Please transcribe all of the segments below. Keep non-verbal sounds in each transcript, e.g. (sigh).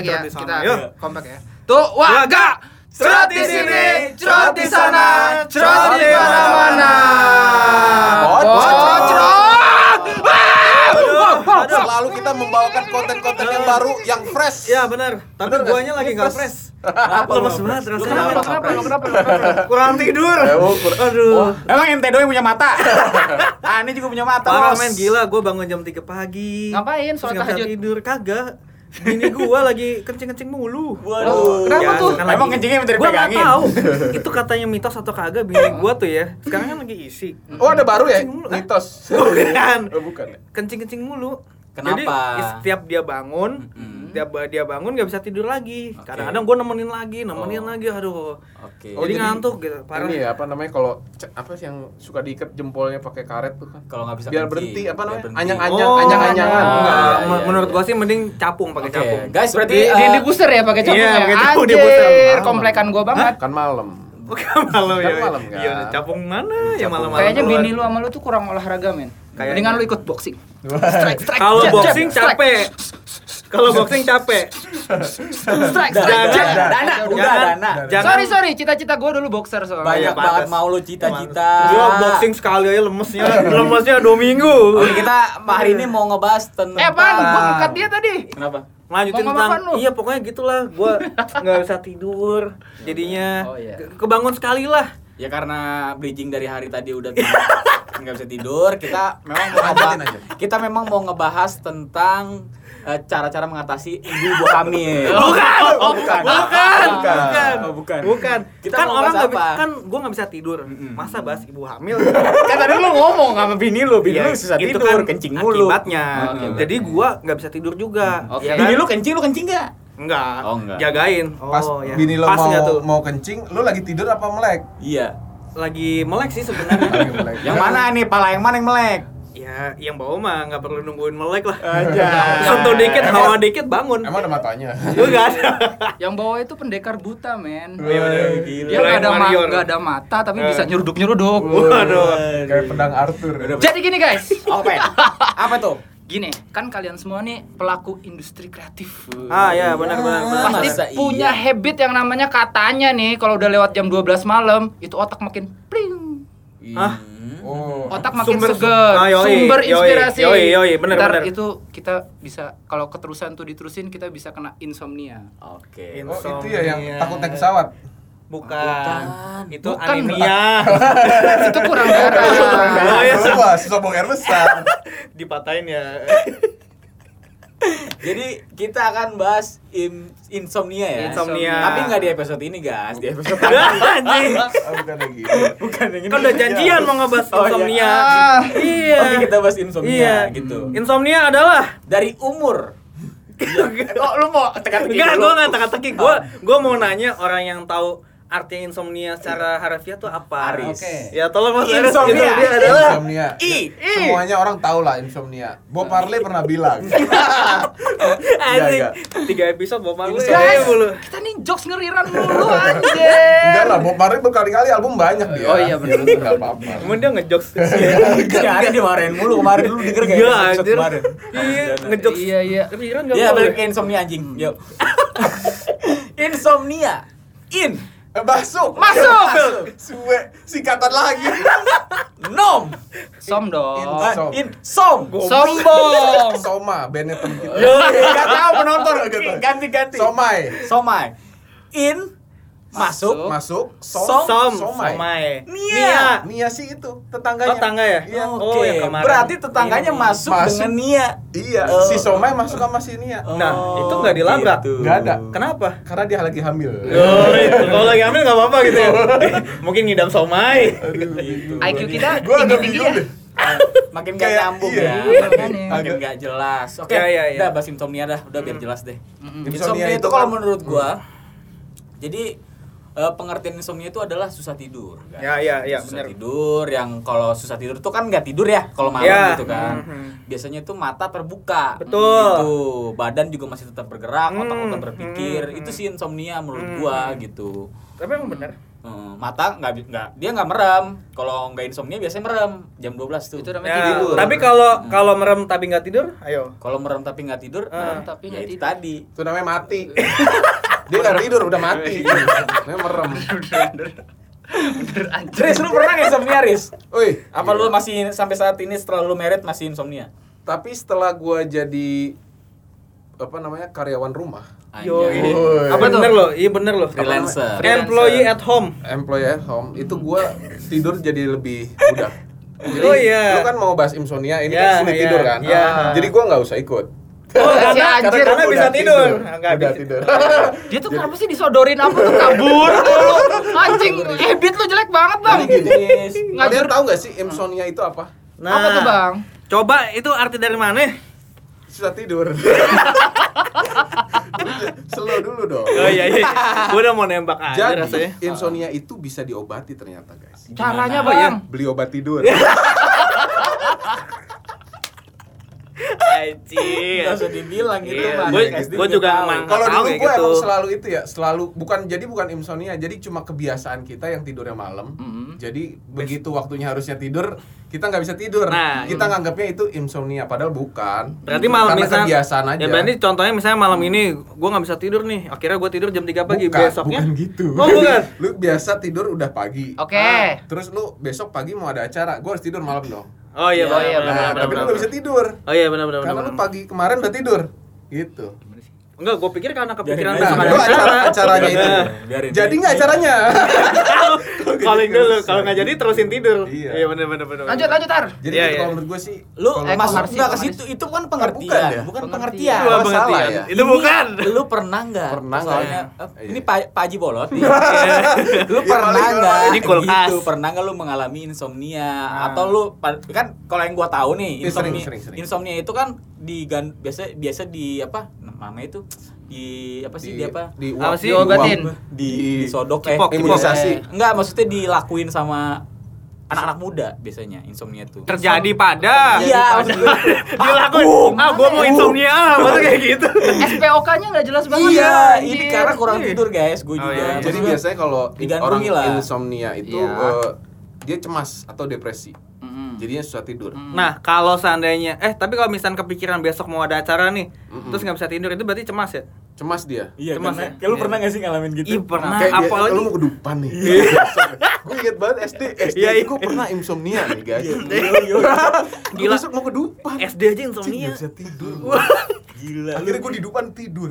lagi ya, di sana. kita Yuk. kompak ya. Tuh, warga. Cerot di sini, cerot di sana, cerot di mana-mana. Bocor. Bocor. Selalu kita membawakan konten-konten yang baru, yang fresh. Ya benar, tapi guanya lagi nggak fresh. Lemes banget Lu rasanya. Kenapa, kenapa, kenapa? Kurang tidur. Eh, oh, Aduh. Emang ente doang yang punya mata? (laughs) ah, ini juga punya mata, Parah men gila, gue bangun jam 3 pagi. Ngapain? Terus Sholat tahajud? tidur kagak. Bini gua lagi kencing-kencing mulu. Loh, kenapa tuh? kan Emang kencingnya minta Gua dipegangin? tahu. Itu katanya mitos atau kagak bini gua tuh ya. Sekarang kan lagi isi. Oh, ada baru ya? Kencing mulu. Mitos. Bukan. Oh, bukan. ya? Kencing-kencing mulu. Kenapa? Jadi setiap dia bangun, tiap dia bangun nggak bisa tidur lagi. Oke. Kadang-kadang gua nemenin lagi, nemenin Oh. lagi. Aduh. Oke. Oh, jadi, jadi ngantuk gitu. Parah. Ini ya, apa namanya kalau apa sih yang suka diikat jempolnya pakai karet tuh kan? Kalau nggak bisa biar berhenti apa namanya? Anyang-anyang, Oh, anyang-anyangan. enggak. iya, iya, Menurut iya. gua sih mending capung pakai Oke, capung. guys, berarti Di, di, eh, di booster ya pakai capung Iya, ya. pakai capung di booster. komplekan gua banget. Kan malam. Bukan malam Kan ya. malam, kan? Iya, capung mana ya malam-malam. Kayaknya bini lu sama lu tuh kurang olahraga, men. Kayaknya. Mendingan lu ikut boxing. Strike, strike. Kalau boxing capek. Kalau boxing capek. Strike, strike. Jangan. Dana, udah Jangan. dana. Jangan. Sorry, sorry. Cita-cita gua dulu boxer soalnya. Banyak Iya, banget mau lu cita-cita. Gua boxing sekali aja lemesnya. (laughs) Lemesnya dua minggu. Oke, kita hari ini mau ngebahas tentang Eh? Gua ngekat dia tadi. Kenapa? Lanjutin ngomong tentang lu? iya pokoknya gitulah gua nggak bisa tidur jadinya Oh, iya. ke- kebangun sekali lah Ya karena bridging dari hari tadi udah (laughs) nggak bisa tidur, kita memang mau ngebahas, kita memang mau ngebahas tentang eh, cara-cara mengatasi ibu-ibu hamil. (laughs) bukan Oh, bukan. bukan Bukan. bukan Oh, bukan. bukan Kita kan orang nggak apa? bi- kan gua nggak bisa tidur Mm-mm. masa bahas ibu hamil kan tadi lu ngomong sama bini lu, bini Iya, lu susah itu tidur, kan kencing mulu. akibatnya Oke, oke. jadi gua nggak bisa tidur juga Oke. ya Bini kan? lu kencing, lu kencing nggak? enggak Oh, enggak. jagain Pas oh ya bini lo Pas mau tuh mau kencing, lu lagi tidur apa melek? Iya. Lagi melek sih sebenarnya. (laughs) Yang mana nih? Pala yang mana yang melek? ya yang bawa mah nggak perlu nungguin melek lah Aja. (laughs) sentuh dikit hawa dikit bangun Emang ada matanya? lu nggak ada (laughs) Yang bawah itu pendekar buta, men. Iya, bener. Dia nggak ada, ma ada mata, tapi Eh. bisa nyeruduk-nyeruduk. waduh Kayak pedang Arthur. Jadi gini guys, Apa? ya? Apa tuh? Gini kan kalian semua nih pelaku industri kreatif. ah ya benar benar benar Pasti Masa punya iya? habit yang namanya katanya nih kalau udah lewat jam 12 malam itu otak makin pling. Hah? Oh. Otak makin Sumber- seger, Ah, yoi, sumber inspirasi. yoi, yoi, bener, Ntar bener. itu kita bisa kalau keterusan tuh diterusin kita bisa kena insomnia. Oke. Oh, itu ya yang takut naik pesawat. Bukan itu Bukan, anemia (laughs) itu kurang darah. Oh, iya. Susah buang air besar. (laughs) dipatahin ya (laughs) Jadi kita akan bahas im- insomnia ya. Insomnia. Tapi nggak di episode ini guys, di episode anjing Oh, bukan lagi. bukan yang ini. kan udah janjian mau ngebahas Oh, iya. insomnia Ah. iya Oke kita bahas insomnia iya gitu. insomnia adalah Dari umur. Kok lu mau teka-teki enggak gue nggak teka-teki gue gue mau nanya orang yang tahu arti insomnia secara harfiah tuh apa Aris. Oke. ya tolong mas Aris Insomnia. insomnia adalah Insomnia. I. Semuanya orang tahu lah insomnia. Bob Marley pernah bilang. (laughs) anjing enggak. tiga episode bawa malu Guys, ya mulu kita nih jokes ngeriran mulu anjir. Enggak lah, Bob Marley berkali-kali album banyak dia. Oh iya, bener. Enggak apa-apa. Emang dia ngejokes (laughs) Gak ada dimarahin mulu kemarin lu denger gak Iya anjir? Iya ngejokes Iya iya. Kepikiran gak Ya boleh balik ke insomnia anjing. Yuk. (laughs) insomnia. In. Eh, Masuk. Masuk. Suwe, singkatan lagi. Nom. Som dong. Ah, Som. in. Som. Sombong. (laughs) Soma, bandnya temen kita. Gak tau penonton. Ganti-ganti. Somai. Somai. In. Masuk. Masuk. Som. Som. Som Somai. Somai Nia. Nia sih itu tetangganya. Oh tetangga ya? Iya. Oh Oke. yang kemarin Berarti tetangganya Ini. masuk, Masuk. dengan Nia. Iya, Oh. si Somai masuk sama si Nia. Nah, itu nggak dilabrak. gitu. Nggak ada. Kenapa? Karena dia lagi hamil. Oh, itu. (laughs) kalau lagi hamil nggak apa-apa gitu ya. Mungkin ngidam somai. Aduh, Gitu. IQ kita (laughs) tinggi-tinggi bingung ya. deh. Makin gak nyambung iya. ya. Makin gak jelas. Oke, Ya, ya, ya. udah bahas insomnia dah, udah biar jelas deh. Mm-mm. Insomnia Insomnia itu itu kalau kan- menurut gua jadi eh, pengertian insomnia itu adalah susah tidur. guys. Ya, ya, ya, susah bener. tidur yang kalau susah tidur tuh kan nggak tidur ya kalau malam Ya. gitu kan. Mhm. Biasanya itu mata terbuka. Betul. Gitu. Badan juga masih tetap bergerak, Hmm, otak-otak berpikir. hmm, Itu sih insomnia menurut Hmm. gua gitu. Tapi emang bener. Eh, mata nggak nggak dia nggak merem. Kalau nggak insomnia biasanya merem jam 12 tuh. Itu namanya Ya, tidur. tapi kalau kalau merem tapi nggak tidur, ayo. Kalau merem tapi nggak tidur, Ah. nah, Tapi ya itu tidur. tadi. Itu namanya mati. (laughs) Dia nggak tidur udah mati. (laughs) Namanya merem. Bener anjir. Riz, lu pernah insomnia, Riz? Wih, Apa lu masih sampai saat ini setelah lu merit masih insomnia? tapi setelah gua jadi apa namanya karyawan rumah, Yo, Anjay. apa bener loh? Iya bener loh. Freelancer. Employee at home. employee at home, itu gua tidur jadi lebih mudah. Jadi, Oh, iya. Lu kan mau bahas insomnia, ini Ya, kan sulit ya, tidur kan? ya. Jadi gua nggak usah ikut. Oh, Si karena, anjir. karena bisa Udah tidur. Enggak bisa. tidur. Dia tuh kenapa sih disodorin apa tuh kabur? Anjing, habit lu jelek banget, Bang. Kalian tahu nggak sih insomnia itu apa? Nah, Apa tuh, Bang? Coba itu arti dari mana? Susah tidur. (laughs) Slow dulu dong. Oh iya iya. Gua udah mau nembak aja Jadi rasanya. insomnia itu bisa diobati ternyata guys. Caranya, Oh, iya. Bang. Beli obat tidur. (laughs) Anjing. Nggak usah dibilang gitu, Bang. gue- SD gue juga emang- Kalau dulu ya gue gitu. emang selalu itu ya, selalu bukan jadi bukan insomnia, jadi cuma kebiasaan kita yang tidurnya malam. Mm-mm. Jadi begitu waktunya harusnya tidur, kita nggak bisa tidur. Nah, kita nganggapnya itu insomnia, padahal bukan. Berarti malam Karena misalnya kebiasaan aja. Ya berarti contohnya misalnya malam ini gua nggak bisa tidur nih. Akhirnya gua tidur jam 3 pagi bukan, besoknya. bukan gitu. Oh, bukan. lu biasa tidur udah pagi. Oke. Ah, terus lu besok pagi mau ada acara, gue harus tidur malam dong. Oh iya, Oh, benar, iya, benar, Nah, benar, tapi lu nggak bisa tidur. Oh iya benar benar Karena benar. lu pagi kemarin udah tidur. Gitu. Enggak, gua pikir karena kepikiran Nah, sama acara acaranya itu. Biarin. Jadi nggak acaranya? (laughs) (laughs) Calling dulu, kalau nggak jadi terusin tidur. Iya. Iya benar benar benar. Lanjut, lanjut, Tar. Jadi Iya, gitu, iya. kalau menurut gue sih Lu Eh, masuk nggak ke komersi. situ? Itu kan pengertian, bukan ya? bukan Pengertian. pengertian. Dua pengertian. salah ya? Itu bukan. Lu pernah nggak? Pernah nggak? Soalnya Iya. eh, ini Pak Haji Bolot (laughs) lu Iya, pernah nggak? Gitu, pernah nggak lu mengalami insomnia Nah. atau lu kan kalau yang gua tahu nih Iya, sering, insomnia sering, sering. insomnia itu kan di biasa biasa di apa namanya itu di apa sih di, apa Di Apa sih? Diobatin. di, disodok eh Cipok, imunisasi. enggak maksudnya dilakuin sama anak-anak muda biasanya insomnia tuh Terjadi pada iya gue (laughs) dilakuin. Ah, gua mau insomnia, ah, maksudnya kayak gitu. SPOK-nya nggak jelas banget. iya ya, ini karena kurang tidur guys gue Oh, juga iya. Jadi Maksud gue, biasanya kalau orang lah. insomnia itu Iya. eh, dia cemas atau depresi. Jadinya susah tidur. Nah, kalau seandainya eh tapi kalau misalnya kepikiran besok mau ada acara nih, Mm-mm. terus nggak bisa tidur itu berarti cemas ya? Cemas dia. iya Cemas karena- ya? kayak lu Iya. pernah gak sih ngalamin gitu Ih, pernah. Kayak dia, apalagi lu mau kedupan nih. (laughs) gue inget banget SD, SD Iya, iya. gue pernah insomnia nih guys. Gila. Gila. Besok mau kedupan. SD aja insomnia. nggak bisa tidur. (laughs) gila Akhirnya gue di depan tidur.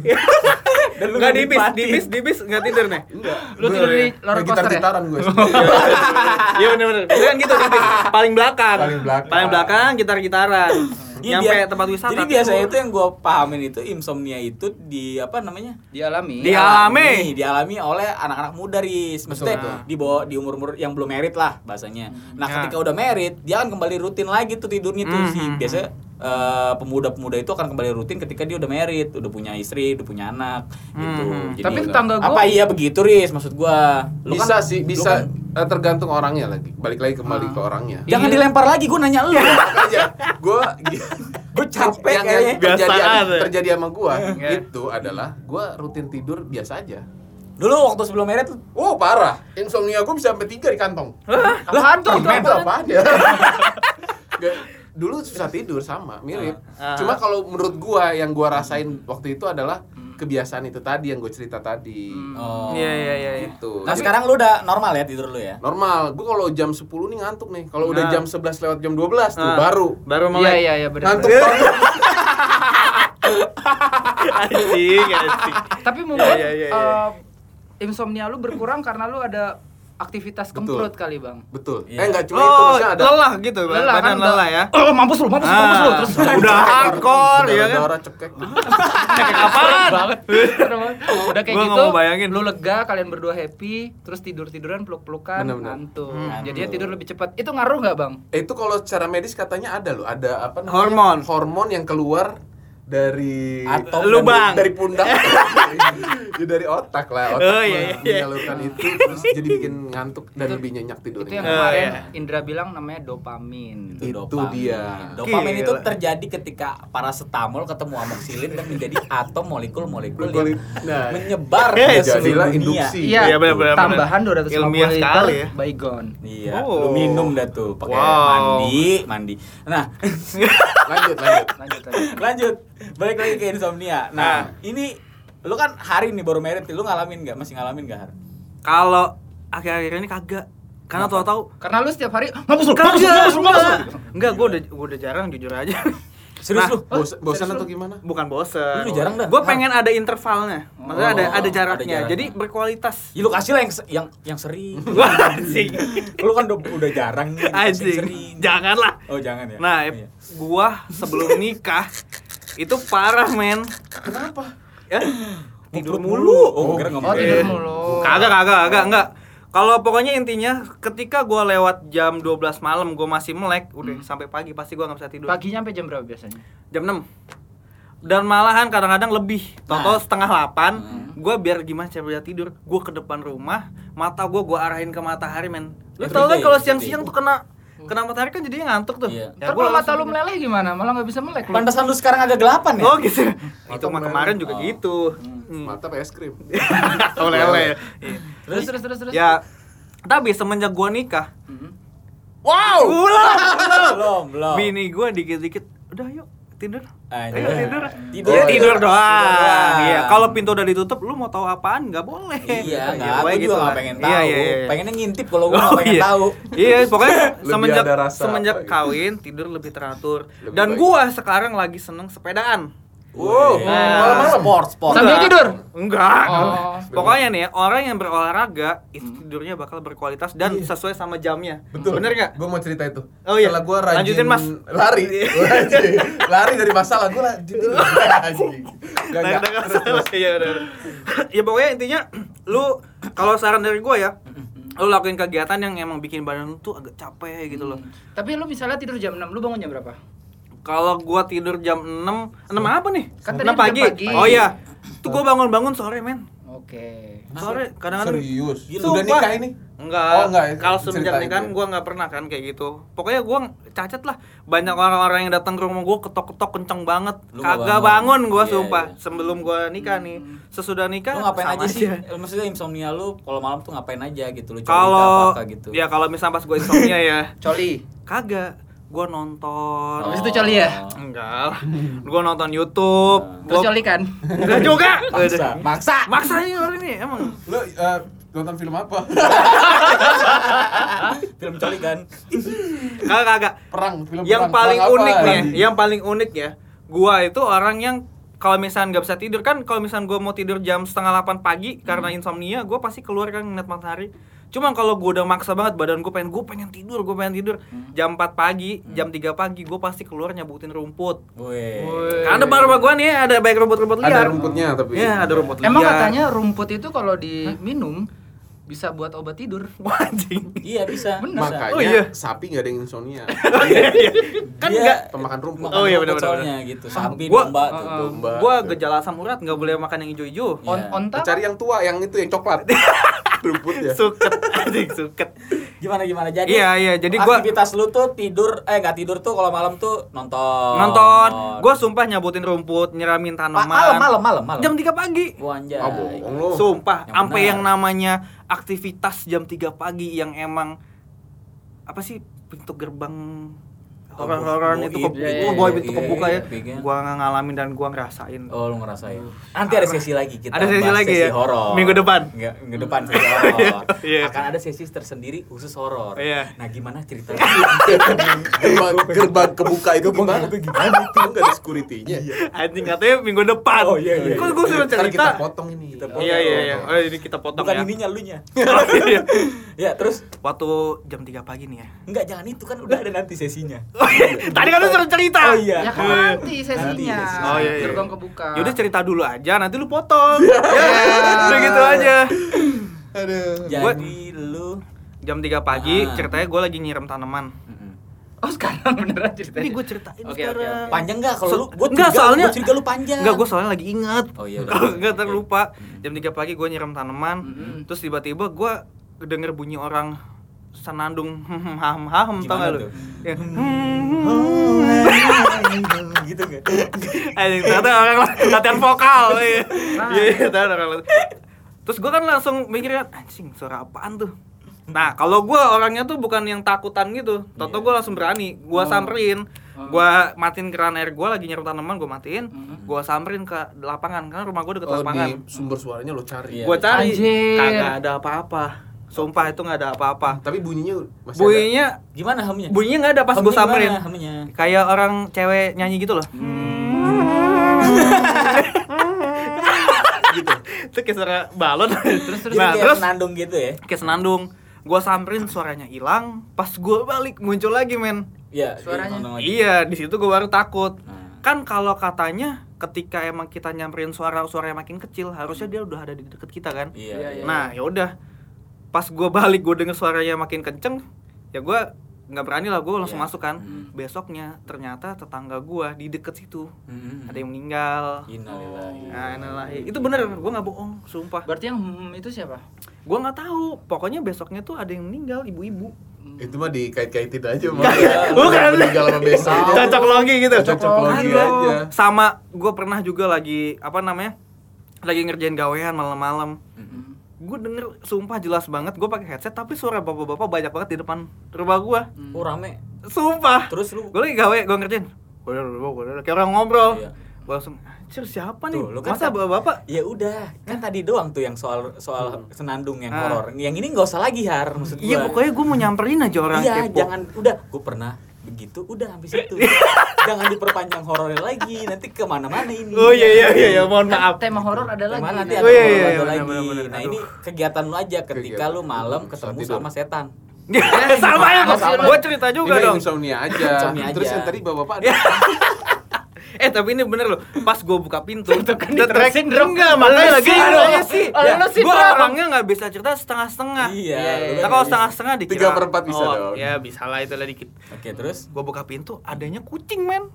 (laughs) dan lu Enggak di bis, nikmatin. di bis, di bis enggak tidur nih. Enggak. Lu tidur di roller coaster ya? gitar-gitaran gue. (laughs) Iya benar benar. Kan gitu di bis. Paling belakang. Paling belakang. Paling belakang gitar-gitaran. Iya, Nyampe dia- tempat wisata. Jadi biasanya itu yang gue pahamin itu insomnia itu di apa namanya? Dialami. Dialami. dialami oleh anak-anak muda ris. Maksudnya Betul. di bawah di umur-umur yang belum merit lah bahasanya. Nah, Ya. ketika udah merit, dia akan kembali rutin lagi tuh tidurnya tuh Hmm, si hmm, biasa eh, pemuda-pemuda itu akan kembali rutin ketika dia udah merit, udah punya istri, udah punya anak gitu. Hmm. Jadi Tapi tetangga gua- apa iya begitu ris maksud gua? Lu bisa kan- sih, lu bisa kan- eh, tergantung orangnya lagi. Balik lagi kembali ke orangnya. Jangan Iya. dilempar lagi, gua nanya lu. aja gue (laughs) Gua capek yang, yang kayaknya. terjadi, Biasaan. terjadi sama gue Iya. itu adalah gue rutin tidur biasa aja Dulu waktu sebelum merit lu oh parah insomnia gue bisa sampai tiga di kantong Apaan tuh? itu apa ya (laughs) dulu susah tidur sama mirip Ah. cuma kalau menurut gue yang gue rasain waktu itu adalah kebiasaan itu tadi yang gue cerita tadi Oh. Iya iya iya. iya. gitu Nah Jadi, sekarang lu udah normal ya tidur lu ya? normal gue kalau jam 10 nih ngantuk nih kalau udah Nah. jam 11 lewat jam 12 tuh Ah. baru Baru Iya mulai. iya iya benar. ngantuk banget (laughs) Anjing, anjing. Tapi mungkin Iya, iya, iya, eh, insomnia lu berkurang karena lu ada aktivitas Betul. kemprut kali, Bang. betul Iya. eh enggak cuma itu Oh, maksudnya ada lelah gitu, Lelah kan badan udah- lelah ya. Oh, mampus lu, mampus, mampus lu. Ah, Terus (laughs) udah (laughs) hardcore ya kan. darah cekek (laughs) Kayak apaan? banget. Udah kayak Gua gitu, nggak mau bayangin. lu lega, kalian berdua happy, terus tidur-tiduran peluk-pelukan, Bener-bener. ngantuk. Hmm. Jadinya tidur lebih cepat. Itu ngaruh nggak, Bang? itu kalau secara medis katanya ada loh ada apa namanya Hormon. hormon yang keluar dari Atau Lubang. dari pundak (laughs) ya dari otak lah otak Oh, iya, iya, iya. menyalurkan itu terus jadi bikin ngantuk dan lebih nyenyak Itu tidurnya yang Oh, kemarin iya. Indra bilang namanya dopamin. Itu dopamin. dia. Dopamin itu Gila. terjadi ketika paracetamol ketemu amoxicillin dan menjadi atom molekul-molekul Molekul- yang nah. menyebar Eh, ke seluruh jadilah dunia. induksi. Iya, Iya, benar, benar, tambahan. 250 Ilmiah liter sekali ya. Baygon. Iya, Oh. lu minum dah tuh pakai Wow. mandi, mandi. Nah, lanjut lanjut Lanjut lanjut. lanjut. Balik lagi ke insomnia. Nah, ini lu kan hari nih baru merit, lu ngalamin nggak? Masih ngalamin nggak Har? Kalau akhir-akhir ini kagak. Karena Kenapa? tahu-tahu Karena lu setiap hari mampus lu, Kagak, mampus lu, mampus lu, mampus lu. enggak. Gua udah gua udah jarang jujur aja. Serius Nah, lu? Bos, bosan atau gimana Bukan bosen. Lu jarang dah. Gue pengen ada intervalnya. Maksudnya Oh, ada ada ada jaraknya. jaraknya. Jadi berkualitas. Ya, lu kasih lah yang yang yang sering. (laughs) Wah, anjing. lu kan udah, udah jarang nih. Anjing. Sering. Janganlah. Oh, jangan ya. Nah, Iya. gua sebelum nikah itu parah, men. kenapa Ya, tidur mulu. Oh, kira Oh, ngomong. tidur mulu. Kagak, kagak, kagak, enggak. Kalau pokoknya intinya ketika gua lewat jam 12 malam gua masih melek, udah sampai pagi pasti gua nggak bisa tidur. Paginya sampai jam berapa biasanya? Jam 6. Dan malahan kadang-kadang lebih. Toto Nah. setengah 8, Hmm. gua biar gimana cara bisa tidur, gua ke depan rumah, mata gua gua arahin ke matahari, men. Lu tau kan kalau siang-siang tuh kena kena matahari kan jadinya ngantuk tuh. Iya. Ya, Ntar kalau mata lu tidur. meleleh gimana? Malah nggak bisa melek lu. Pantesan lu sekarang agak gelapan ya? Oh gitu. (laughs) Itu mah kemarin juga Oh. gitu. Hmm. mata es krim (laughs) Oh lele. Iya. Terus terus terus terus. Ya, tapi semenjak gua nikah, Mhm. wow ulah, belum, belum. bini gua dikit-dikit, udah yuk tidur. Anjing. Ayo tidur. Tidur. Iya, tidur doang. doang. Iya, kalau pintu udah ditutup, lu mau tahu apaan? Nggak boleh. Iya, Ya, enggak, pokoknya gue juga lah. nggak pengen tahu. Iya, iya, iya. Pengennya ngintip kalau gue (laughs) Oh, pengen iya. tahu. Iya, pokoknya (laughs) (laughs) Lebih semenjak semenjak gitu. kawin tidur lebih teratur. Lebih Dan baik. gua sekarang lagi seneng sepedaan. Wow Wih. malam-malam sport, sport. Sambil Enggak. tidur? Enggak. Oh. Pokoknya nih orang yang berolahraga itu tidurnya bakal berkualitas dan sesuai sama jamnya. Betul. Bener nggak? Gue mau cerita itu. Oh iya. Setelah gue rajin Lanjutin, Mas. lari, Rajin. (laughs) lari dari masalah gue rajin. (laughs) Anjing. Nggak, Nah, nggak. udah nggak Terus, salah. terus. Iya, udah, udah. Ya pokoknya intinya (clears throat) lu kalau saran dari gua ya, lu lakuin kegiatan yang emang bikin badan lu tuh agak capek gitu loh. Tapi lu misalnya tidur jam 6, lu bangun jam berapa? Kalau gua tidur jam 6, 6 apa nih? Kan 6 tadi jam pagi. pagi. Oh iya. Tuh gua bangun-bangun sore, men. Oke. Sore kadang-kadang Serius. Sudah Sumpah. nikah ini? Enggak. Oh, enggak? Kalau semenjak nikahan gua nggak pernah kan kayak gitu. Pokoknya gua cacat lah. Banyak orang-orang yang datang ke rumah gua ketok-ketok kenceng banget. Lu Kagak bangun, bangun. gua Iya, sumpah. iya. Sebelum gua nikah nih. Sesudah nikah Lu ngapain sama aja sih? Maksudnya insomnia lu kalau malam tuh ngapain aja gitu lu? Cari Kalau apa gitu. ya kalau misalnya pas gua insomnia ya, Coli. kagak. Gua nonton. Habis itu coli ya? Enggak lah. Gua nonton YouTube. Terus Gua coli kan? enggak juga. (laughs) Maksa, maksa. Maksa ini orang ini emang. Lu eh, nonton film apa? (laughs) Film coli kan. Kagak kagak. Perang, film yang perang. paling Perang apa? unik nih, yang paling unik ya, gua itu orang yang kalau misalnya nggak bisa tidur kan, kalau misalnya gua mau tidur jam setengah 8 pagi karena insomnia, gua pasti keluar kan ngeliat matahari. Cuma kalau gua udah maksa banget badan gua pengen, gua pengen tidur, gua pengen tidur. Jam 4 pagi, jam 3 pagi, gua pasti keluar nyabutin rumput. Wih. Karena baru rumah gua nih ada baik rumput-rumput liar. Ada rumputnya tapi. Iya, ada rumput liar. Emang katanya rumput itu kalau diminum bisa buat obat tidur. (laughs) Anjing. Iya bisa. Bener. bisa. Makanya Oh, iya. sapi nggak ada yang insomnia. (laughs) Kan Dia enggak Pemakan rumput. makan Oh, iya, bener, soalnya gitu. Sapi, Gua- domba uh, tuh. uh. Domba. gua gejala asam urat nggak boleh makan yang hijau-hijau. On Iya. onta. Cari yang tua, yang itu yang coklat. (laughs) Rumputnya. Suket, anjing suket. Gimana gimana jadi? Iya, iya, jadi gua- aktivitas lu tuh tidur eh nggak tidur tuh kalau malam tuh nonton. nonton gue sumpah nyabutin rumput nyiramin Pa- tanaman malam malam malam malam. jam 3 pagi Wah, anjay. Ah, bohong lu. sumpah Yang sampai yang namanya aktivitas jam 3 pagi yang emang apa sih pintu gerbang horor-horor itu ke, iya, iya, oh, iya, itu iya, kebuka ya iya, iya. gua nggak ngalamin dan gua ngerasain Oh, lu ngerasain. Nanti ada sesi lagi kita. Ada sesi lagi ya? horor. Minggu depan? Enggak, minggu depan sesi (laughs) horor. Iya. Akan ada sesi tersendiri khusus horor. Iya. Nah, gimana ceritanya? gerbang, gerbang kebuka itu gimana? itu gimana itu? Nggak ada security-nya. anjing katanya minggu depan Oh, iya, iya. kok gue suruh Ntar kita cerita potong ini. iya iya iya oh ini kita potong Bukan ya ininya lunya. (laughs) Iya. ya, terus waktu jam 3 pagi nih ya enggak jangan itu kan udah ada nanti sesinya. (laughs) (laughs) tadi kan lu suruh cerita Oh iya. Ya kan nanti sesinya. Oh, iya, iya. Gerbang kebuka. Yaudah cerita dulu aja, nanti lu potong. (laughs) ya, udah gitu aja. Aduh. Jadi lu Jam 3 pagi, Ah. ceritanya gue lagi nyiram tanaman. Oh sekarang beneran ceritanya. Ini gue ceritain oke, sekarang. oke. Panjang nggak kalau So- lu? Gua Enggak, curiga- soalnya- gua curiga lu panjang. Enggak, gue soalnya lagi ingat. Oh, iya, (laughs) udah. Kalau enggak terlupa. Jam 3 pagi gue nyiram tanaman. Mm-mm. Terus tiba-tiba gue denger bunyi orang senandung ham ham tau Gimana gak lu? tuh? Ya. gitu nggak? (laughs) Anjing, ternyata orang latihan vokal (laughs) iya. Iya, iya, ternyata orang latihan. Terus gue kan langsung mikirnya, anjing suara apaan tuh? Nah, kalau gue orangnya tuh bukan yang takutan gitu. Toto Iya. gue langsung berani, gue samperin, gue matiin keran air gue lagi nyiram tanaman, gue matiin, gue samperin ke lapangan karena rumah gue deket Oh, lapangan. di sumber suaranya lo cari. Gue cari, Anjir. kagak ada apa-apa. Sumpah itu nggak ada apa-apa. Tapi bunyinya masih Bunyinya, Gimana hamnya? bunyinya nggak ada pas gue samperin. Kayak orang cewek nyanyi gitu loh. gitu. Itu kayak suara balon. terus Jadi nah, kayak terus senandung gitu ya? kayak senandung. Gua samperin suaranya hilang, pas gua balik muncul lagi, men. Iya. Suaranya. Iya, di situ gua baru takut. Nah. Kan kalau katanya ketika emang kita nyamperin suara suara yang makin kecil, harusnya dia udah ada di deket kita kan. Iya. Iya, iya. Nah, ya udah. Pas gua balik gua denger suaranya makin kenceng, ya gua nggak berani lah gua langsung Iya. masuk kan. Hmm. Besoknya ternyata tetangga gua di deket situ Hmm. ada yang meninggal. Innalillahi. Nah, innalillahi. itu bener, gua nggak bohong, sumpah. Berarti yang hmm, itu siapa? Gua nggak tahu, pokoknya besoknya tuh ada yang meninggal, ibu-ibu. Itu mah dikait-kaitin aja mah. Bukan. meninggal sama besok. Cocok logi gitu. Cocok logi Ada. aja. Sama, gua pernah juga lagi apa namanya? Lagi ngerjain gawean malam-malam. Hmm. Gue denger sumpah jelas banget gue pakai headset tapi suara bapak-bapak banyak banget di depan rumah gua. Oh rame. Sumpah. Terus lu gue lagi gawe gue ngerjain Gua- gua- gua- kayak orang ngobrol Iya. gue langsung anjir siapa nih Tuh, lu kan masa kan- bapak Ya udah, kan tadi doang tuh yang soal soal senandung yang Ah. horor. Yang ini nggak usah lagi har maksud gua. iya pokoknya gue mau nyamperin aja orang Iya, kepo jangan udah. Gue pernah begitu, udah sampai situ. jangan diperpanjang horornya lagi, nanti ke mana-mana ini. oh iya iya iya, iya mohon maaf tema horor ada lagi. Nanti Nah, ada Oh, iya, horor iya, ada iya, lagi. benar, benar, Nah aduh. ini kegiatan lu aja ketika Kegiatan. lu malam ketemu saat sama setan. (laughs) sama ya lu? gue cerita juga Ini dong insomnia aja. Insomnia aja. Terus yang tadi bapak-bapak ada. (laughs) eh tapi ini bener loh pas gue buka pintu (laughs) Itu kan track- diterusin, Bro. enggak makanya lagi aja sih lu sih, gue orangnya nggak bisa cerita setengah-setengah Iya. Iya, lu Nah, kan kalau nggak setengah-setengah dikira Tiga per empat bisa oh, dong. ya bisa lah itu lah dikit. Oke, terus gue buka pintu adanya kucing men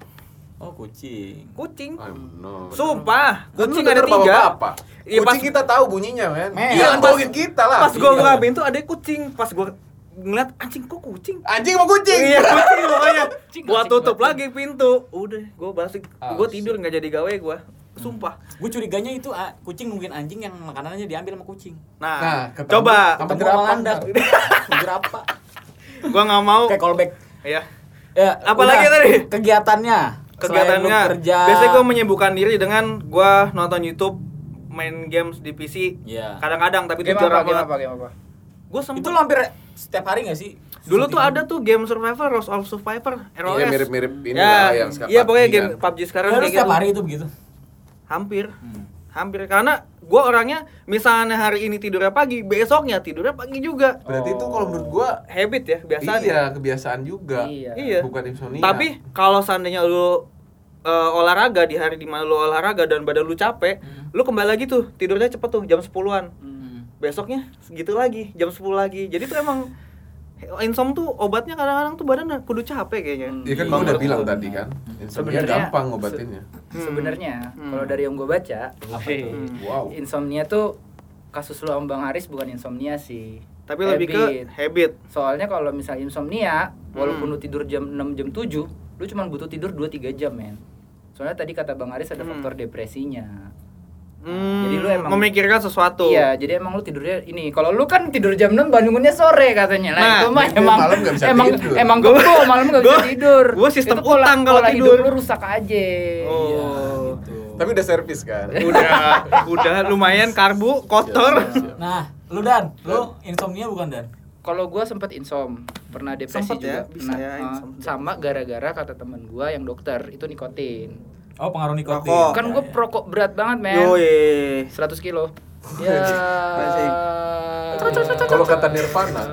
oh kucing. kucing no. sumpah Kan kucing ada tiga bapak-bapak. Iya, Kucing pas- kita tahu bunyinya, men. Iya, bohongin kita lah. pas gue Iya. buka pintu ada kucing pas gue ngeliat anjing kok kucing Anjing mau kucing. iya kucing pokoknya (laughs) gua tutup lagi pintu udah gua balik Ah, gua tidur nggak jadi gawe gua sumpah Gue curiganya itu ah, kucing mungkin anjing yang makanannya diambil sama kucing. nah, Nah, ketemu- coba Ketemu jerapah, landak. Berapa? gua nggak mau Kayak callback. ya Ya, Apalagi udah. tadi? Kegiatannya. Kegiatannya kerja. biasanya gua menyibukkan diri dengan gua nonton YouTube main games di PC Iya. kadang-kadang tapi itu Game jarang banget apa, game apa? Gua sempet Itu lo hampir setiap hari gak sih? dulu tuh ada tuh game survivor Rose of Survivor ROS Iya, mirip-mirip ini ya, lah yang sekarang iya pokoknya game kan. PUBG sekarang Ya, kayak setiap gitu. hari itu begitu. hampir Hmm. hampir karena gue orangnya misalnya hari ini tidurnya pagi besoknya tidurnya pagi juga Berarti itu kalau menurut gua habit ya biasa iya, kebiasaan juga. Iya. iya Bukan insomnia. tapi kalau seandainya lu eh, olahraga di hari di mana lu olahraga dan badan lu capek lu kembali lagi tuh tidurnya cepet tuh jam 10-an Hmm. Besoknya segitu lagi jam 10 lagi jadi tuh emang insom tuh obatnya kadang-kadang tuh badan kudu capek kayaknya Hmm. Iya kan gua udah bilang tadi kan. Insomnia Sebenarnya- gampang ngobatinnya. Sebenarnya Hmm. kalau dari yang gue baca, Apa tuh? (laughs) Wow. insomnia tuh kasus lu sama Bang Haris bukan insomnia sih. tapi lebih ke Habit. habit Soalnya kalau misalnya insomnia, walaupun Hmm. lu tidur jam 6 jam 7, lu cuma butuh tidur 2 3 jam, men. Soalnya tadi kata Bang Haris ada Hmm. faktor depresinya. Hmm, Jadi lu emang- memikirkan sesuatu Iya, jadi emang lu tidurnya ini. Kalau lu kan tidur jam 6 bangunnya sore katanya. Nah, Nah, itu mah gua emang malam nggak bisa emang tidur. emang Gua- kebo malam nggak bisa gua- tidur. gua sistem Itu utang kalau tidur. hidup lu rusak aja. Oh. Iya, gitu. Tapi udah servis kan. udah udah lumayan karbu kotor Nah, lu Dan, lu insomnia bukan Dan? Kalau gua sempet insom, pernah depresi Sempet ya, juga. bisa Pernah, ya, uh, insom. sama gara-gara kata temen gua yang dokter itu nikotin. Oh, pengaruh nikotin. Rokok. Kan gua perokok berat banget, men. Yoi. 100 kilo. (laughs) Ya. Kalau kata Nirvana,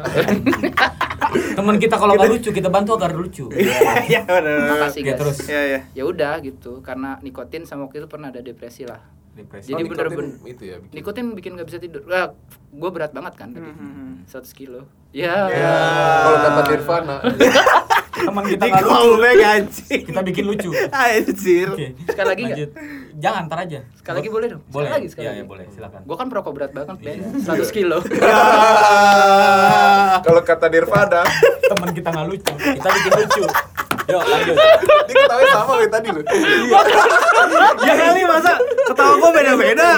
(laughs) Temen kita kalau nggak lucu, kita bantu agar lucu. (laughs) ya benar Makasih, guys. terus. ya ya Ya udah gitu, karena nikotin sama waktu itu pernah ada depresi lah. Depresi. Jadi Oh, nikotin bener-bener- itu ya. bikin. Nikotin bikin nggak bisa tidur. Wah, gua berat banget kan tadi. Hmm, hmm, hmm. 100 kilo. Ya. Ya. Kalau kata Nirvana, Teman kita nggak lucu. anjing. Kita bikin lucu. Anjir. Oke. Sekali lagi nggak? Lanjut. Jangan ntar aja. Sekali lagi boleh dong? Boleh. Sekali lagi, sekali Iya, lagi. iya, boleh. Silakan. Gua kan perokok berat banget, Ben. 100 kilo. (laughs) Kalau kata Nirvana, Teman kita nggak lucu. Kita bikin lucu. Lanjut. dia ketawa sama kayak tadi loh. Ya kali masa ketawa gua beda-beda.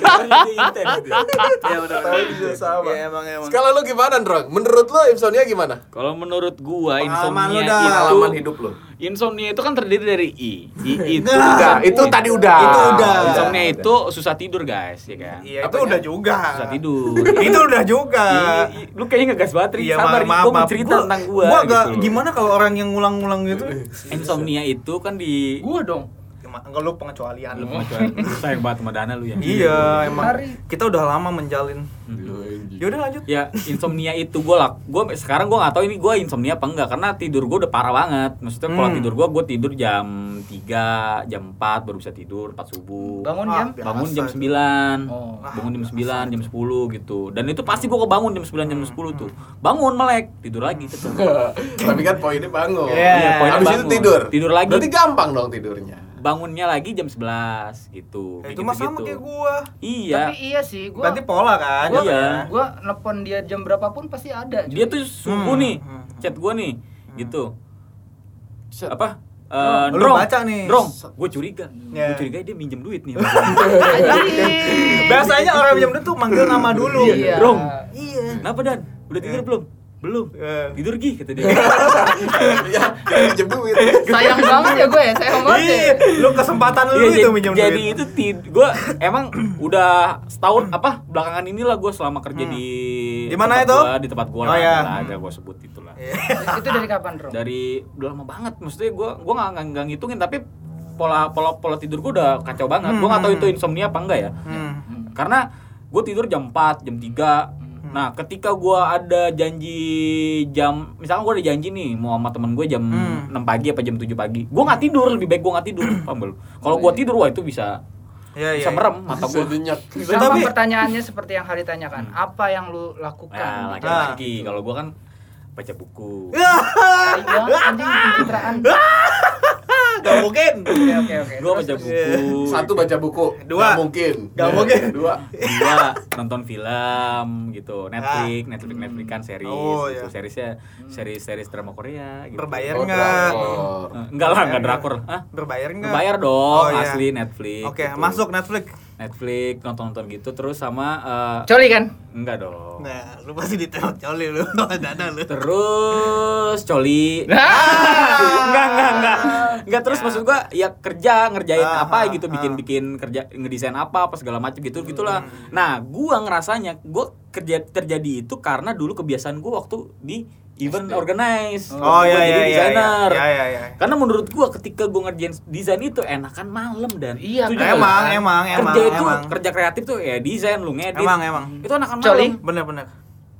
Jadi intens gitu. Ya udah. Ketawa juga sama. Ya emang emang. Sekarang lu gimana, Drong? Menurut lu insomnia gimana? Kalau menurut gua insomnia itu Pengalaman hidup lu. Insomnia itu kan terdiri dari I. I (laughs) itu Udah, itu tadi udah. Itu udah. Insomnia itu susah tidur, guys, ya kan? Iya itu udah juga. Susah tidur. (laughs) Itu udah juga. I- i- lu kayaknya ngegas banget, Ri. Iya, Sabar, maaf, maaf, Gua mau maaf. cerita Gua- tentang gua, Gua gak, gitu. gimana kalau orang yang ngulang-ngulang gitu? Insomnia itu kan di Gua dong. Enggak lu pengecualian lu pengecualian. Lu (laughs) sayang banget sama Dana lu ya. Iya, emang Hari. kita udah lama menjalin. Yaudah lanjut. Ya, insomnia itu gue lah. Gue sekarang gue nggak tahu ini gue insomnia apa enggak karena tidur gue udah parah banget. Maksudnya Hmm. tidur gue, gue tidur jam 3, jam 4 baru bisa tidur, 4 subuh. Bangun Ah, jam? biasa bangun jam itu. 9 Oh. bangun jam 9, jam 10 gitu dan itu pasti gue kebangun jam 9, jam 10 tuh bangun melek, tidur lagi. (laughs) Tapi kan poinnya bangun. Iya. Iya, poinnya Habis itu bangun. tidur. Tidur lagi. Berarti gampang dong tidurnya. Bangunnya lagi jam 11 gitu Ya, itu mah sama kayak gua. iya Tapi iya sih, gua Berarti pola kan? gua, Iya. gua nelpon dia jam berapapun pasti ada. dia cuy. tuh subuh Hmm, nih hmm, chat gue nih gitu Set. apa Oh, Eh, lu Drong, baca nih. Drong, gue curiga, Ya. gue curiga dia minjem duit nih. (laughs) Biasanya orang pinjam duit tuh manggil nama dulu. Iya. Drong, Iya. kenapa dan? Udah tidur belum? Belum. Eh. Tidur gih kata dia. (laughs) ya, pinjem duit. Sayang banget ya gue ya, sayang banget ya. Iya, lu kesempatan lu Iya, itu jadi- minjem jadi duit. itu gue emang udah setahun apa belakangan inilah gue selama kerja Hmm. di Di mana itu? gua, di tempat gue Oh, lah iya. lah, agak gue sebut itulah Iya. (laughs) Itu dari kapan, Bro? dari udah lama banget maksudnya gue gue nggak nggak- nggak ngitungin tapi pola pola pola tidur gue udah kacau banget gue nggak tahu itu insomnia apa enggak ya Hmm. karena gue tidur jam 4, jam 3 Nah, ketika gue ada janji jam, misalnya gue ada janji nih mau sama temen gue jam Hmm. 6 pagi apa jam 7 pagi, gue nggak tidur, lebih baik gue nggak tidur, paham belum? Kalau gue tidur, wah itu bisa Iya, iya. bisa merem mata gue. Sedenyak. Sama Tapi- pertanyaannya seperti yang Hari tanyakan, apa yang lu lakukan? Nah, laki-laki. Kalau gue kan baca buku. Banget anjing pencitraan. Gak mungkin. Oke oke oke. Terus, baca buku. Satu baca buku. Dua. Nggak mungkin. Nggak mungkin. Dua. Dua nonton film gitu, Netflix, Netflix, Netflix kan series, Oh, gitu. iya. serisnya series series drama Korea. Gitu. Berbayar Oh, nggak? Enggak lah, enggak drakor. Hah? Berbayar nggak? Berbayar dong, Oh, iya. asli Netflix. Oke, gitu. masuk Netflix. Netflix nonton-nonton gitu terus sama eh, Coli kan? enggak dong. Nah, lu pasti ditembak coli lu. (laughs) Dada lu. Terus coli. Nah. (laughs) enggak, enggak, enggak. Enggak terus maksud gua ya kerja, ngerjain Ah, apa ah, gitu, ah. bikin-bikin kerja ngedesain apa apa segala macam gitu gitulah. Hmm. Nah, gua ngerasanya gua kerja terjadi itu karena dulu kebiasaan gua waktu di event organize. Oh Gua iya jadi iya iya. desainer. Iya iya iya. Karena menurut gua ketika gua ngerjain desain itu enakan malam dan Iya, kan? nggak? Emang emang emang kerja itu emang. kerja kreatif tuh ya desain lu ngedit. Emang emang. Itu enakan Coli? malam Bener bener.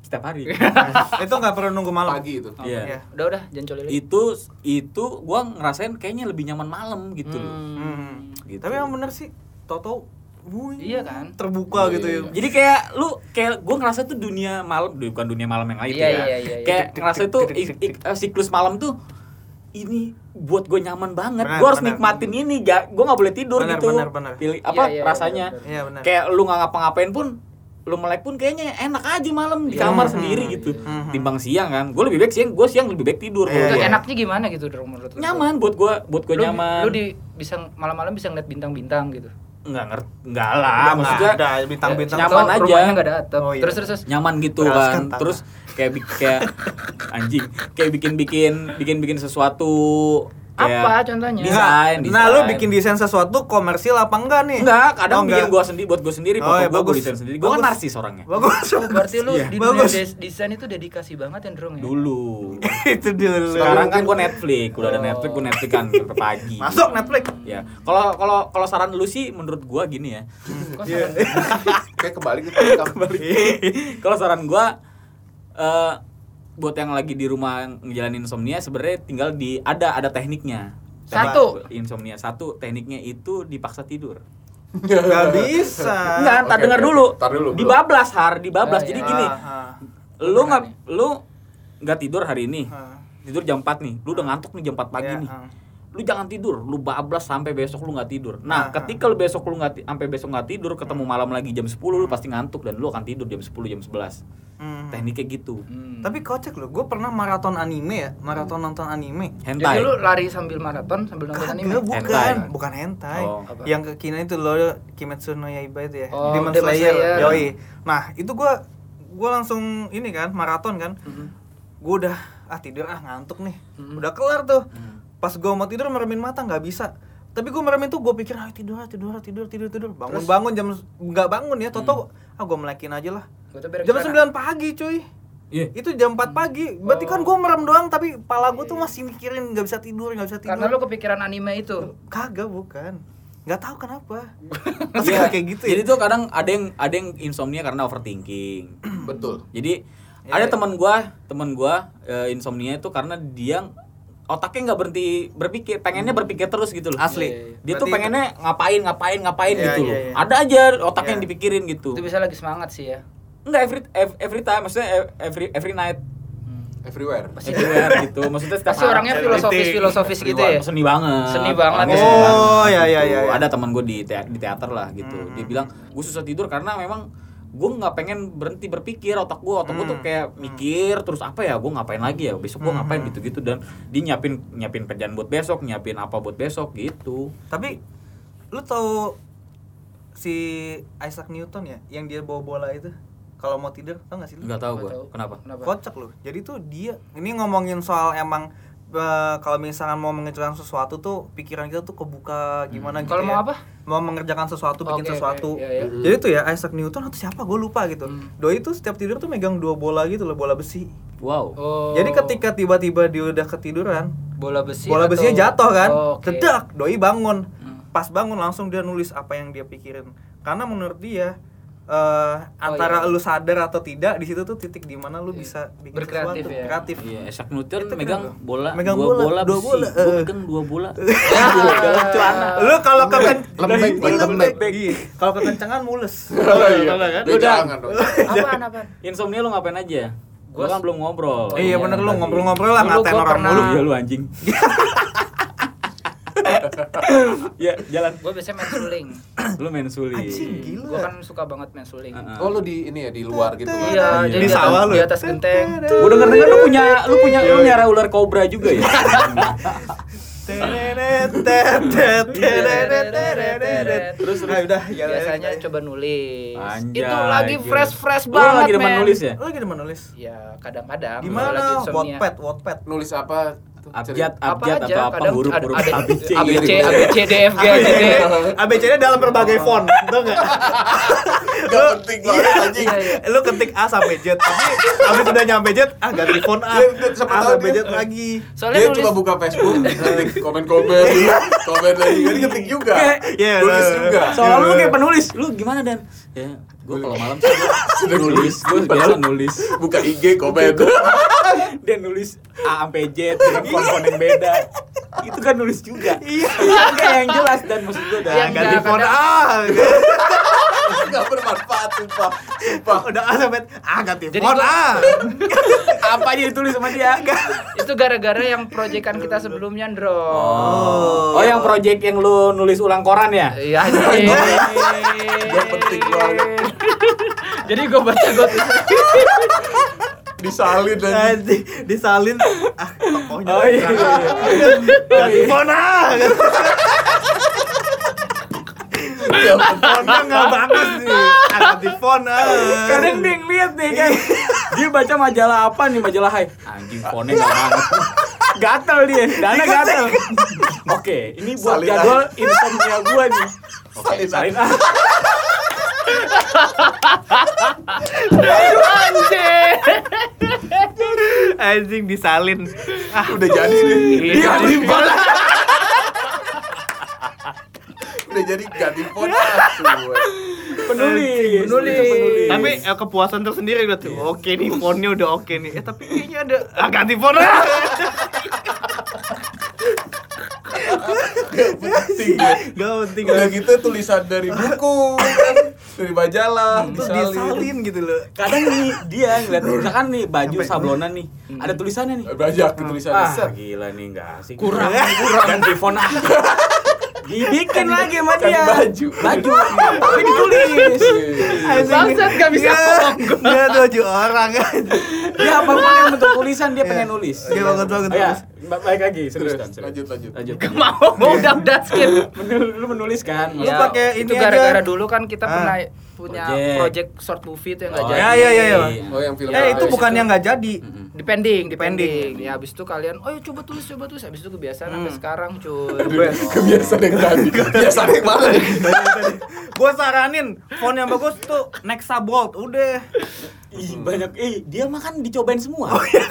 setiap hari. (laughs) Itu nggak perlu nunggu malam. Pagi itu. Iya. Iya. Udah udah jangan coli lagi. itu itu gua ngerasain kayaknya lebih nyaman malam gitu loh. Hmm. Gitu. Tapi emang bener sih. Toto wuih, Iya kan? terbuka gitu ya. Jadi kayak lu kayak gua ngerasa tuh dunia malam, bukan dunia malam yang lain Iya, ya. iya, iya, iya. Kayak ngerasa itu siklus malam tuh ini buat gue nyaman banget. Gue harus benar. nikmatin ini, gak, gue nggak boleh tidur Benar, gitu. benar, benar. Pilih apa Iya, iya, rasanya? Iya benar. Kayak lu nggak ngapa-ngapain pun lu melek pun kayaknya enak aja malam di Iya. kamar Hmm, sendiri hmm, gitu. hmm. Timbang siang kan. Gue lebih baik siang, gue siang lebih baik tidur. Iya, Itu gua. enaknya gimana gitu Dong menurut lu? Nyaman buat gue, buat gue nyaman. lu di bisa malam-malam bisa ngeliat bintang-bintang gitu. Nggak ngerti nggak lah Udah nggak maksudnya ada bintang-bintang. Ya, nyaman aja. Rumahnya enggak ada atap. Oh, iya. Terus terus terus. nyaman gitu Beraskan kan tanah. terus kayak kayak (laughs) anjing kayak bikin bikin bikin bikin sesuatu kayak Apa contohnya? desain Nah, lu desain. bikin desain sesuatu komersil apa enggak nih? enggak kadang Oh, bikin enggak. gua sendiri buat gua sendiri Oh, foto iya, gua gua bagus. desain sendiri gua kan Bagus. narsis orangnya Bagus. Oh, berarti lu Iya. di dunia Bagus. des- desain itu dedikasi banget ya, Drong ya? dulu (laughs) itu dulu. sekarang kan gua Netflix udah ada Oh. Netflix gua Netflix kan (laughs) pagi Masuk Netflix. ya kalau kalau kalau saran lu sih menurut gua gini ya Kok Iya. (laughs) Kayak kebalik itu. Kebalik. kalau saran gua eh buat yang lagi di rumah ngejalanin insomnia sebenarnya tinggal di ada ada tekniknya Satu. insomnia satu tekniknya itu dipaksa tidur Gak bisa. enggak entar Oke, dengar oke. dulu Ntar dulu, bro. dibablas har dibablas Ah, jadi iya. gini Ah, ah. lu nggak lu nggak tidur hari ini Ah. tidur jam 4 nih lu udah ngantuk nih jam 4 pagi Ya, nih ah. Lu jangan tidur lu bablas sampai besok lu nggak tidur Ah, nah ketika lu besok lu nggak sampai besok nggak tidur ketemu malam lagi jam 10 lu pasti ngantuk dan lu akan tidur jam 10 jam 11 Hmm. tekniknya gitu Hmm. Tapi kocak loh, gue pernah maraton anime ya, maraton nonton anime. Jadi hentai lu lari sambil maraton sambil nonton anime. Kagak, bukan, Hentai. bukan hentai. Oh. Apa? Yang kekinian itu lo Kimetsu no Yaiba itu ya, Oh, Demon Demon Slayer. Slayer. Yoi. Nah, itu gua gua langsung ini kan maraton kan. Mhm. Gua udah ah tidur ah ngantuk nih. Mhm. Udah kelar tuh. Hmm. Pas gua mau tidur meremin mata nggak bisa. Tapi gua meremin tuh gua pikir ah tidur tidur tidur tidur tidur. Bangun bangun jam nggak bangun ya, toto ah gua melekin aja lah. Jam. 9 pagi cuy. Iya. Itu jam 4 pagi. Berarti kan Oh. gua merem doang tapi pala gua tuh masih mikirin nggak bisa tidur, nggak bisa tidur. Karena lu kepikiran anime itu. Kagak bukan. Nggak tahu kenapa. (laughs) Iya. kayak gitu ya. jadi tuh kadang ada yang ada yang insomnia karena overthinking (clears throat) Betul. jadi Ya, ada ya. teman gua teman gua eh, insomnia itu karena dia otaknya nggak berhenti berpikir pengennya berpikir terus gitu loh Asli. dia tuh Berarti pengennya ngapain ngapain ngapain Iya, gitu iya, loh iya. ada aja otaknya Iya. yang dipikirin gitu Itu bisa lagi semangat sih ya. enggak every ev- every time maksudnya ev- every every night Everywhere. everywhere (laughs) gitu maksudnya setiap Pasti orangnya filosofis filosofis gitu ya. seni banget Seni banget. Orangnya Oh, seni banget, ya, ya, ya, ya. ada teman gue di te- di teater lah gitu Hmm. dia bilang gue susah tidur karena memang gue nggak pengen berhenti berpikir otak gue otak gue tuh Hmm. kayak mikir terus apa ya gue ngapain lagi ya besok gue Hmm. ngapain gitu gitu dan dia nyiapin nyiapin kerjaan buat besok nyiapin apa buat besok gitu Tapi lu tahu si Isaac Newton ya yang dia bawa bola itu kalau mau tidur tau gak sih lu? nggak tahu Nggak gue kenapa Kenapa? Kocak loh. Jadi tuh dia ini ngomongin soal emang eh, kalau misalkan mau mengerjakan sesuatu tuh pikiran kita tuh kebuka gimana gitu Kalau mau ya. apa? Mau mengerjakan sesuatu, bikin oke. sesuatu. Iya, iya. Jadi tuh ya Isaac Newton atau siapa gue lupa gitu. Hmm. Doi tuh setiap tidur tuh megang dua bola gitu loh, bola besi. wow Oh. Jadi ketika tiba-tiba dia udah ketiduran, bola besi bola atau- besinya jatuh kan Oh, cedak doi bangun Hmm. pas bangun langsung dia nulis apa yang dia pikirin karena menurut dia eh, antara iya. lu sadar atau tidak di situ tuh titik di mana lu Iya. bisa bikin Berkreatif sesuatu ya. kreatif Iya, Isaac Newton Itu megang kenapa? bola, Megang dua bola, bola, dua besi. bola, Gua eh. megang dua bola. (laughs) Ya. celana. lu kalau keken Lembek, lembek. Iya. kalau kekencangan mules (laughs) Oh iya. kan? Lu jangan dong. Apaan apaan? Insomnia lu ngapain aja? Gua kan belum ngobrol. Oh, iya bener lu ngobrol-ngobrol lah ngatain orang mulu Iya lu anjing. (laughs) (laughs) ya jalan. Gue biasanya main suling. Lu main suling. anjing Gue gila kan suka banget main suling. Heeh. Oh lu di ini ya di luar gitu. Iya, Iya. jadi Di sawah lu di ya? atas genteng. Gua denger denger lu punya lu punya lu nyara ular kobra juga ya. Tereret. (laughs) Terus Ah, udah ya biasanya coba nulis. Anjay, Itu lagi fresh fresh Lu banget. lagi demen men. nulis ya? lu lagi demen nulis Ya kadang-kadang. di kalau lagi. Wattpad Wattpad Nulis apa? Tuh? Abjad, Apa abjad aja, atau apa kadang huruf-huruf ada- ABC. ABC, gitu. ABC, D, F, G, H, D. ABC-nya dalam berbagai font, tau nggak? Gak penting banget anjing. Iya, iya. Lu ketik A sampai Z, tapi abis udah nyampe Z, ah ganti font A, Iya, iya, A sampai. Z lagi. Soalnya Dia cuma buka Facebook, ketik komen-komen, komen lagi, kan ketik juga. Iya, Tulis iya. juga. Soalnya lu kayak penulis. Lu gimana Dan? Ya, gua kalau malam sih gua (laughs) nulis, gua biasa nulis. Buka IG, komen. (laughs) Dia nulis A sampai Z dengan font-font yang beda. Itu kan nulis juga. Iya. Enggak yang jelas dan maksud gua Yang dan Ah, ganti font A, Gak bermanfaat, sumpah. Sumpah. udah A sampai ah ganti Jadi font gua- A. (laughs) apa aja ditulis sama dia. itu gara-gara yang proyekan kita sebelumnya, Ndro. Oh. oh, yang project yang lu nulis ulang koran ya? Iya. (laughs) Gak penting banget. (laughs) Jadi gue baca gue Disalin aja. Anjing, disalin ah tokohnya Oh iya. ganti font A. Fontnya nggak bagus nih. Ganti font A. Kadang dia ngeliat nih kan Dia baca majalah apa nih Majalah Hai Anjing fontnya gak banget Gatel dia Dana gatel Oke ini buat Salin jadwal insomnia gua nih Oke Salin ah anjing. Anjing disalin. Ah, Udah jadi nih. Iya, Ganti font. (laughs) Udah jadi ganti suwe. Penulis Penulis. tapi eh, kepuasan tersendiri udah tuh. Oke nih fontnya udah oke nih. Eh tapi kayaknya ada ah, ganti font A. Gak penting. Gak penting Udah gitu tulisan dari buku. Dari majalah, Terus disalin. disalin gitu loh. Kadang nih dia ngeliat misalkan nih baju sablonan nih, ada tulisannya nih. Banyak tulisannya. Ah, gila nih enggak asik. Kurang, kurang. Ganti font ah. Dibikin lagi sama dia. baju. Baju. Tapi ditulis. Bangsat gak bisa ngomong. Dia tuh baju orang kan. Dia apa pakai bentuk tulisan dia pengen nulis. Dia banget banget. Ya, ba- baik lagi serius lanjut lanjut. Lanjut. Gak mau, udah udah skip. (laughs) Menul- Lu menulis kan? Lu Ya, pakai itu ini gara-gara dulu kan kita Ah. pernah punya Project. short movie itu yang nggak Oh, jadi. Ya, ya, ya, ya. Oh, yang film. Eh itu bukan yang nggak jadi. Depending, Depending. depending. Ya habis itu kalian, oh ya coba tulis, coba tulis. Habis itu kebiasaan sampai Hmm. sekarang, cuy. (laughs) Kebiasaan yang tadi. (laughs) Kebiasaan yang mana? Gue saranin font yang bagus tuh Nexa Bold udah. Ih, banyak. Eh, dia mah kan dicobain semua. Oh iya.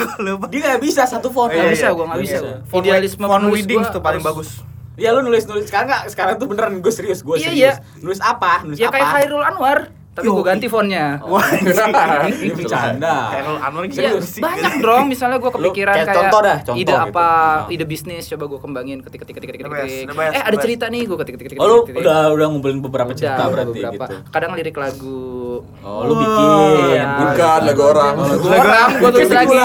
Dia nggak bisa satu font. Nggak Iya, bisa iya. gua, nggak bisa. Font Idealisme font gua tuh paling bagus. Ya lu nulis nulis sekarang nggak sekarang tuh beneran gue serius gue Iya, serius. iya. Nulis apa? Nulis Ya apa? kayak Khairul Anwar, tapi Yo, gue ganti fontnya. Wah, (laughs) Ini bercanda. Anwar Iya, gitu sih. banyak dong. Misalnya gue kepikiran kayak contoh dah, contoh ide gitu. apa, Oh. ide bisnis coba gue kembangin ketik ketik ketik ketik ketik. Eh ada cerita nih gue ketik ketik ketik. Oh lu udah udah ngumpulin beberapa cerita udah berarti beberapa. gitu. Kadang lirik lagu. Oh lu bikin. Bukan lagu orang. Oh, lagu Gua orang, gue tulis lagi.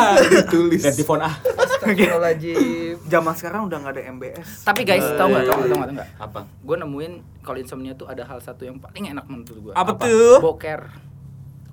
Tulis. Ganti font ah. Astagfirullahaladzim. (laughs) Zaman sekarang udah nggak ada MBS. Tapi guys, tau nggak, tau nggak, tau nggak, tau nggak? Apa? Gue nemuin kalau insomnia tuh ada hal satu yang paling enak menurut gue. Apa, Apa? tuh? Boker.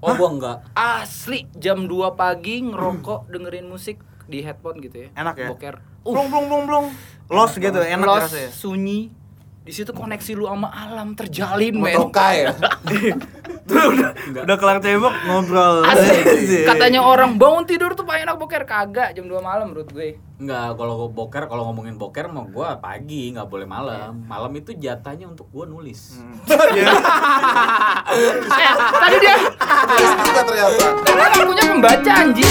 Oh gua enggak. Asli jam 2 pagi ngerokok dengerin musik di headphone gitu ya. Enak ya? Boker. Blung blung blung blung. Los gitu, enak Los, rasanya. sunyi di situ koneksi lu sama alam terjalin men. Motoka ya? (laughs) udah udah kelar tembok ngobrol. Asik. (laughs) katanya orang bangun tidur tuh paling enak boker. Kagak jam 2 malam menurut gue. Nggak kalau boker kalau ngomongin boker mau gue pagi nggak boleh malam. Iya. Malam itu jatahnya untuk gue nulis. Hmm. (laughs) Iya. Eh, tadi dia ternyata karena punya pembaca anjing.